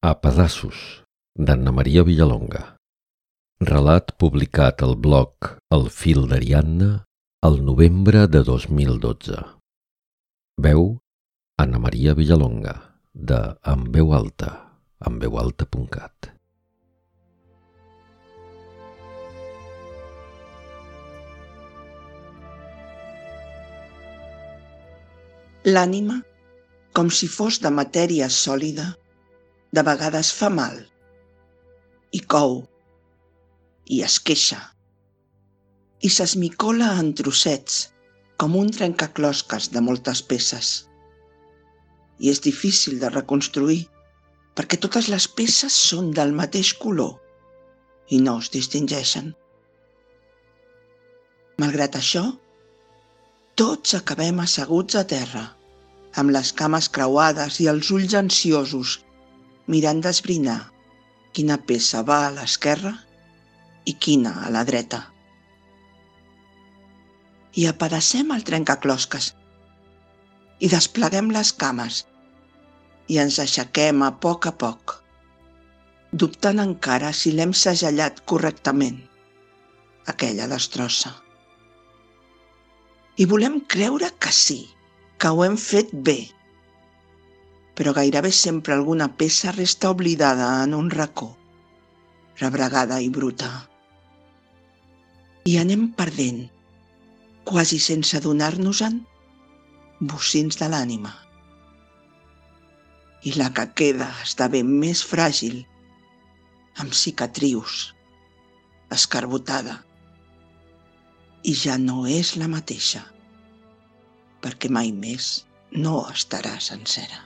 A pedaços, d'Anna Maria Villalonga. Relat publicat al blog El fil d'Ariadna el novembre de 2012. Veu Anna Maria Villalonga, de En veu alta, enveualta.cat. L'ànima, com si fos de matèria sòlida, de vegades fa mal, i cou, i es queixa, i s'esmicola en trossets, com un trencaclosques de moltes peces. I és difícil de reconstruir, perquè totes les peces són del mateix color i no es distingeixen. Malgrat això, tots acabem asseguts a terra, amb les cames creuades i els ulls ansiosos mirant d'esbrinar quina peça va a l'esquerra i quina a la dreta. I apedacem el trencaclosques i despleguem les cames i ens aixequem a poc a poc, dubtant encara si l'hem segellat correctament, aquella destrossa. I volem creure que sí, que ho hem fet bé, però gairebé sempre alguna peça resta oblidada en un racó, rebregada i bruta. I anem perdent, quasi sense adonar-nos-en, bocins de l'ànima. I la que queda esdevé més fràgil, amb cicatrius, escarbotada, i ja no és la mateixa, perquè mai més no estarà sencera.